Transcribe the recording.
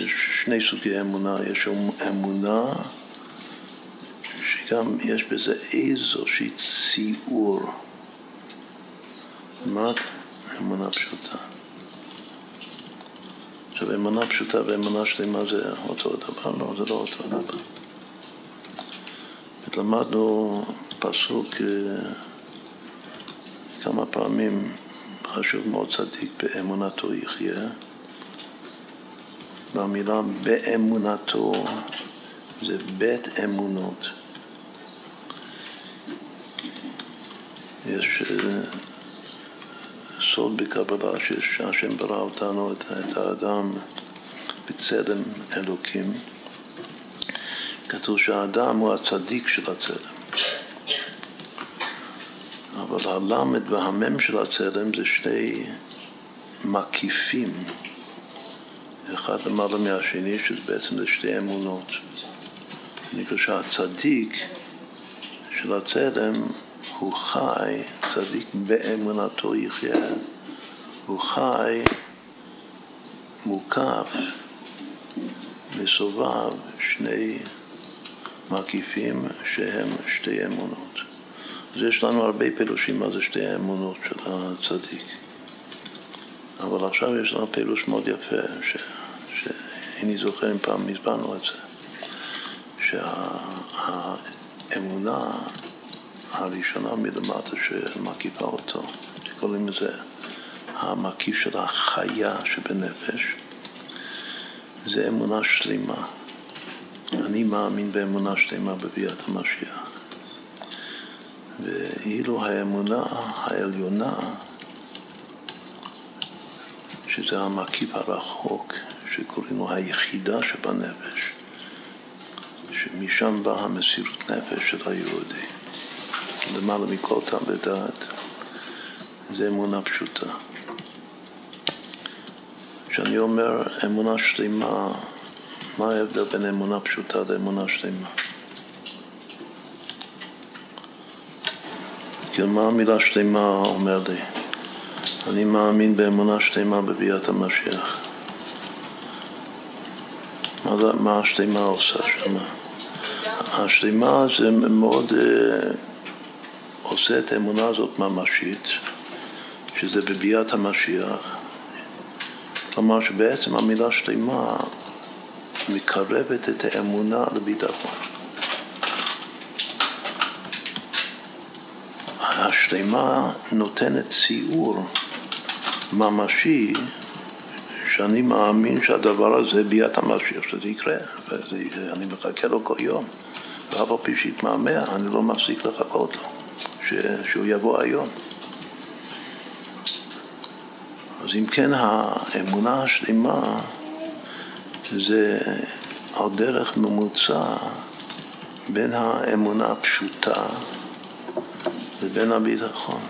יש שני סוגי אמונה, יש אמונה שגם יש בזה איזושהי ציור. מה אמונה פשוטה? עכשיו, אמונה פשוטה ואמונה שלמה זה אותו דבר? לא, זה לא אותו דבר. למדנו פסוק אה, כמה פעמים, חשוב מאוד צדיק באמונתו יחיה. והמילה באמונתו זה בית אמונות. יש אה, סוד בקבלה שהשם ברא אותנו, את האדם, בצלם אלוקים. כתוב שהאדם הוא הצדיק של הצלם. אבל הלמד והמם של הצלם זה שני מקיפים, אחד למעלה מהשני, שזה בעצם זה שתי אמונות. אני חושב שהצדיק של הצלם הוא חי, צדיק באמונתו יחיה, הוא חי מוקף מסובב שני מקיפים שהם שתי אמונות. אז יש לנו הרבה פירושים מה זה שתי האמונות של הצדיק. אבל עכשיו יש לנו פירוש מאוד יפה, ש... שאיני זוכר אם פעם הסברנו את זה, שהאמונה הראשונה מלמטה שמקיפה אותו, שקוראים לזה המקיף של החיה שבנפש, זה אמונה שלמה. אני מאמין באמונה שלמה בביאת המשיח. ואילו האמונה העליונה, שזה המקיף הרחוק, שקוראים לו היחידה שבנפש, שמשם באה המסירות נפש של היהודי, למעלה מכל טעם ודעת, זה אמונה פשוטה. כשאני אומר אמונה שלמה, מה ההבדל בין אמונה פשוטה לאמונה שלמה? כאילו מה המילה שלמה אומר לי? אני מאמין באמונה שלמה בביאת המשיח. מה, מה השלמה עושה שם? השלמה זה מאוד אה, עושה את האמונה הזאת ממשית, שזה בביאת המשיח. כלומר שבעצם המילה שלמה מקרבת את האמונה לביטחון. השלמה נותנת ציור ממשי שאני מאמין שהדבר הזה ביאת המשיח, שזה יקרה, ואני מחכה לו כל יום. ואף על פי שיתמהמה, אני לא מפסיק לחכות לו, ש... שהוא יבוא היום. אז אם כן, האמונה השלמה זה על דרך ממוצע בין האמונה הפשוטה לבין הביטחון.